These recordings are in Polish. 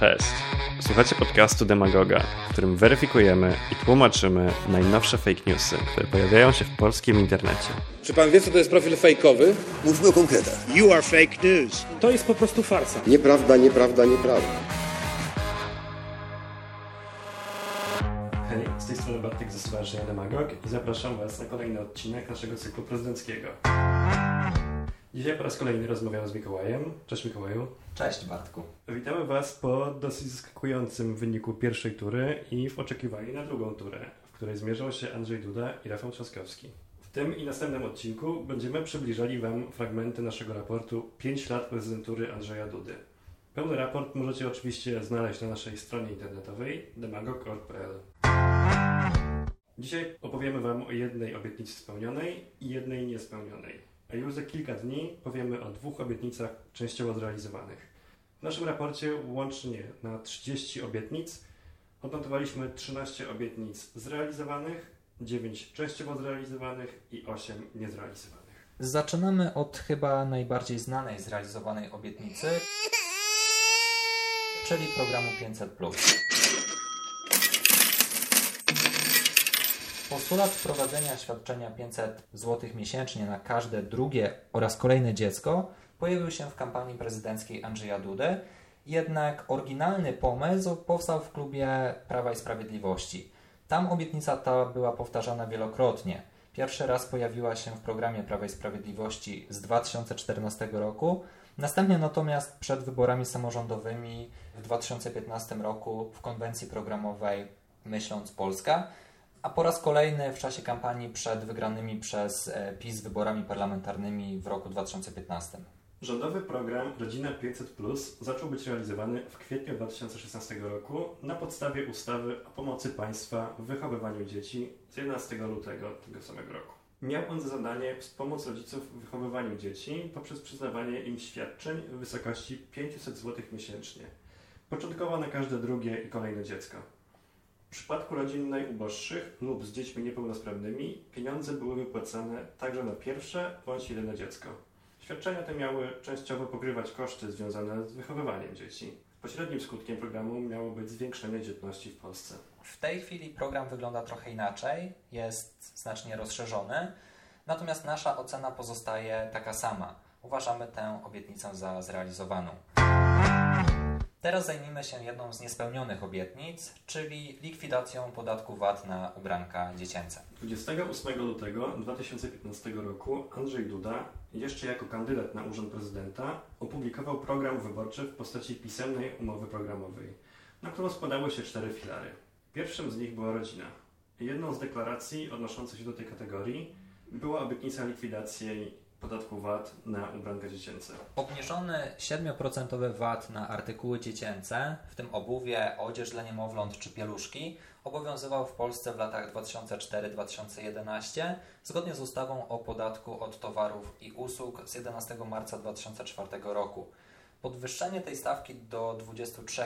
Cześć. Słuchacie podcastu Demagoga, w którym weryfikujemy i tłumaczymy najnowsze fake newsy, które pojawiają się w polskim internecie. Czy pan wie, co to jest profil fejkowy? Mówmy o konkretach. You are fake news. To jest po prostu farsa. Nieprawda, nieprawda, nieprawda. Hej, z tej strony Bartek ze Stowarzyszenia Demagog i zapraszam Was na kolejny odcinek naszego cyklu prezydenckiego. Dzisiaj po raz kolejny rozmawiam z Mikołajem. Cześć Mikołaju. Cześć Bartku. Witamy Was po dosyć zaskakującym wyniku pierwszej tury i w oczekiwaniu na drugą turę, w której zmierzą się Andrzej Duda i Rafał Trzaskowski. W tym i następnym odcinku będziemy przybliżali Wam fragmenty naszego raportu 5 lat prezydentury Andrzeja Dudy. Pełny raport możecie oczywiście znaleźć na naszej stronie internetowej demagog.pl. Dzisiaj opowiemy Wam o jednej obietnicy spełnionej i jednej niespełnionej. A już za kilka dni powiemy o dwóch obietnicach częściowo zrealizowanych. W naszym raporcie łącznie na 30 obietnic odnotowaliśmy 13 obietnic zrealizowanych, 9 częściowo zrealizowanych i 8 niezrealizowanych. Zaczynamy od chyba najbardziej znanej zrealizowanej obietnicy, czyli programu 500. Postulat wprowadzenia świadczenia 500 zł miesięcznie na każde drugie oraz kolejne dziecko pojawił się w kampanii prezydenckiej Andrzeja Dudy, jednak oryginalny pomysł powstał w klubie Prawa i Sprawiedliwości. Tam obietnica ta była powtarzana wielokrotnie. Pierwszy raz pojawiła się w programie Prawa i Sprawiedliwości z 2014 roku, następnie natomiast przed wyborami samorządowymi w 2015 roku w konwencji programowej Myśląc Polska, a po raz kolejny w czasie kampanii przed wygranymi przez e, PiS wyborami parlamentarnymi w roku 2015. Rządowy program Rodzina 500 Plus zaczął być realizowany w kwietniu 2016 roku na podstawie ustawy o pomocy państwa w wychowywaniu dzieci z 11 lutego tego samego roku. Miał on za zadanie wspomóc rodziców w wychowywaniu dzieci poprzez przyznawanie im świadczeń w wysokości 500 zł miesięcznie, początkowo na każde drugie i kolejne dziecko. W przypadku rodzin najuboższych lub z dziećmi niepełnosprawnymi pieniądze były wypłacane także na pierwsze bądź jedyne dziecko. Świadczenia te miały częściowo pokrywać koszty związane z wychowywaniem dzieci. Pośrednim skutkiem programu miało być zwiększenie dzietności w Polsce. W tej chwili program wygląda trochę inaczej, jest znacznie rozszerzony, natomiast nasza ocena pozostaje taka sama. Uważamy tę obietnicę za zrealizowaną. Teraz zajmijmy się jedną z niespełnionych obietnic, czyli likwidacją podatku VAT na ubranka dziecięce. 28 lutego 2015 roku Andrzej Duda, jeszcze jako kandydat na urząd prezydenta, opublikował program wyborczy w postaci pisemnej umowy programowej, na którą składały się cztery filary. Pierwszym z nich była rodzina. Jedną z deklaracji odnoszących się do tej kategorii była obietnica likwidacji podatku VAT na ubranka dziecięce. Obniżony 7% VAT na artykuły dziecięce, w tym obuwie, odzież dla niemowląt czy pieluszki, obowiązywał w Polsce w latach 2004-2011 zgodnie z ustawą o podatku od towarów i usług z 11 marca 2004 roku. Podwyższenie tej stawki do 23%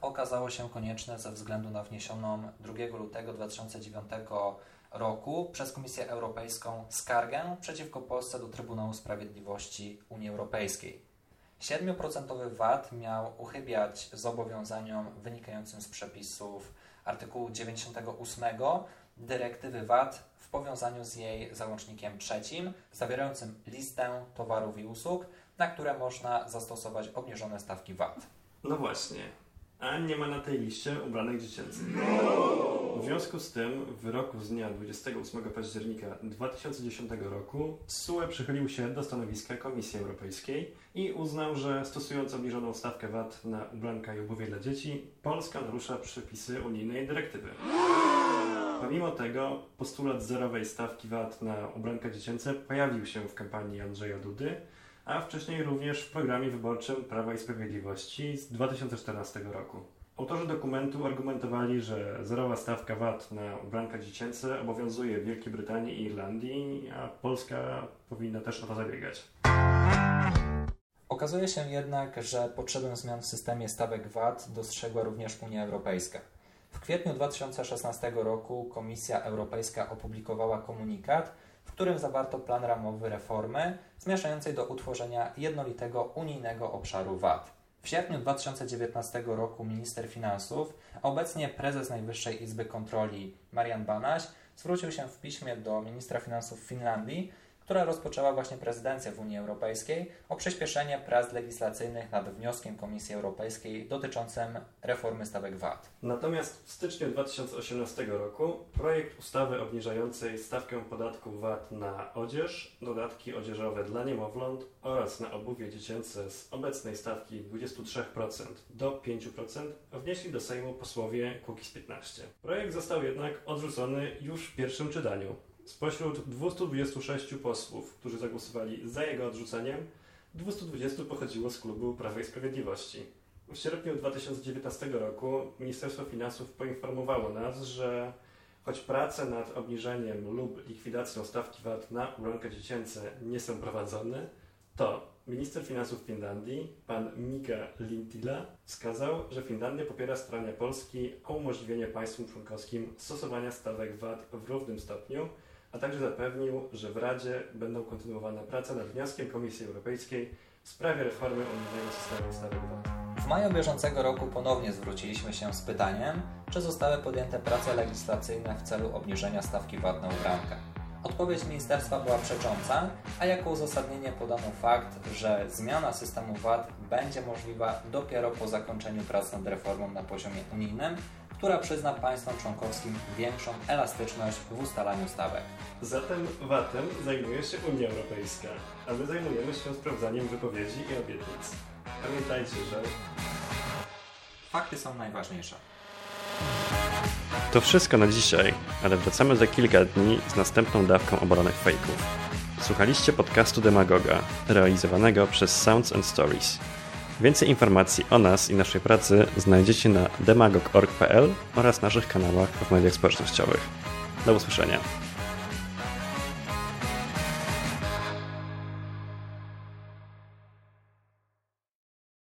okazało się konieczne ze względu na wniesioną 2 lutego 2009 roku przez Komisję Europejską skargę przeciwko Polsce do Trybunału Sprawiedliwości Unii Europejskiej. 7% VAT miał uchybiać zobowiązaniom wynikającym z przepisów artykułu 98 dyrektywy VAT w powiązaniu z jej załącznikiem trzecim, zawierającym listę towarów i usług, na które można zastosować obniżone stawki VAT. No właśnie, a nie ma na tej liście ubranek dziecięcych. W związku z tym w wyroku z dnia 28 października 2010 roku SUE przychylił się do stanowiska Komisji Europejskiej i uznał, że stosując obniżoną stawkę VAT na ubranka i obuwie dla dzieci, Polska narusza przepisy unijnej dyrektywy. Pomimo tego postulat zerowej stawki VAT na ubranka dziecięce pojawił się w kampanii Andrzeja Dudy, a wcześniej również w programie wyborczym Prawa i Sprawiedliwości z 2014 roku. Autorzy dokumentu argumentowali, że zerowa stawka VAT na ubranka dziecięce obowiązuje w Wielkiej Brytanii i Irlandii, a Polska powinna też o to zabiegać. Okazuje się jednak, że potrzebę zmian w systemie stawek VAT dostrzegła również Unia Europejska. W kwietniu 2016 roku Komisja Europejska opublikowała komunikat, w którym zawarto plan ramowy reformy zmierzającej do utworzenia jednolitego unijnego obszaru VAT. W sierpniu 2019 roku minister finansów, a obecnie prezes Najwyższej Izby Kontroli Marian Banaś zwrócił się w piśmie do ministra finansów Finlandii która rozpoczęła właśnie prezydencję w Unii Europejskiej, o przyspieszenie prac legislacyjnych nad wnioskiem Komisji Europejskiej dotyczącym reformy stawek VAT. Natomiast w styczniu 2018 roku projekt ustawy obniżającej stawkę podatku VAT na odzież, dodatki odzieżowe dla niemowląt oraz na obuwie dziecięce z obecnej stawki 23% do 5% wnieśli do Sejmu posłowie Kukiz 15. Projekt został jednak odrzucony już w pierwszym czytaniu. Spośród 226 posłów, którzy zagłosowali za jego odrzuceniem, 220 pochodziło z klubu Prawa i Sprawiedliwości. W sierpniu 2019 roku Ministerstwo Finansów poinformowało nas, że choć prace nad obniżeniem lub likwidacją stawki VAT na ubranka dziecięce nie są prowadzone, to minister finansów Finlandii, pan Mika Lintila, wskazał, że Finlandia popiera starania Polski o umożliwienie państwom członkowskim stosowania stawek VAT w równym stopniu a także zapewnił, że w Radzie będą kontynuowane prace nad wnioskiem Komisji Europejskiej w sprawie reformy unijnego systemu stawek VAT. W maju bieżącego roku ponownie zwróciliśmy się z pytaniem, czy zostały podjęte prace legislacyjne w celu obniżenia stawki VAT na ubrankę. Odpowiedź ministerstwa była przecząca, a jako uzasadnienie podano fakt, że zmiana systemu VAT będzie możliwa dopiero po zakończeniu prac nad reformą na poziomie unijnym, która przyzna państwom członkowskim większą elastyczność w ustalaniu stawek. Zatem VAT-em zajmuje się Unia Europejska, a my zajmujemy się sprawdzaniem wypowiedzi i obietnic. Pamiętajcie, że fakty są najważniejsze. To wszystko na dzisiaj, ale wracamy za kilka dni z następną dawką obalonych fejków. Słuchaliście podcastu Demagoga, realizowanego przez Sounds and Stories. Więcej informacji o nas i naszej pracy znajdziecie na demagog.org.pl oraz naszych kanałach w mediach społecznościowych. Do usłyszenia.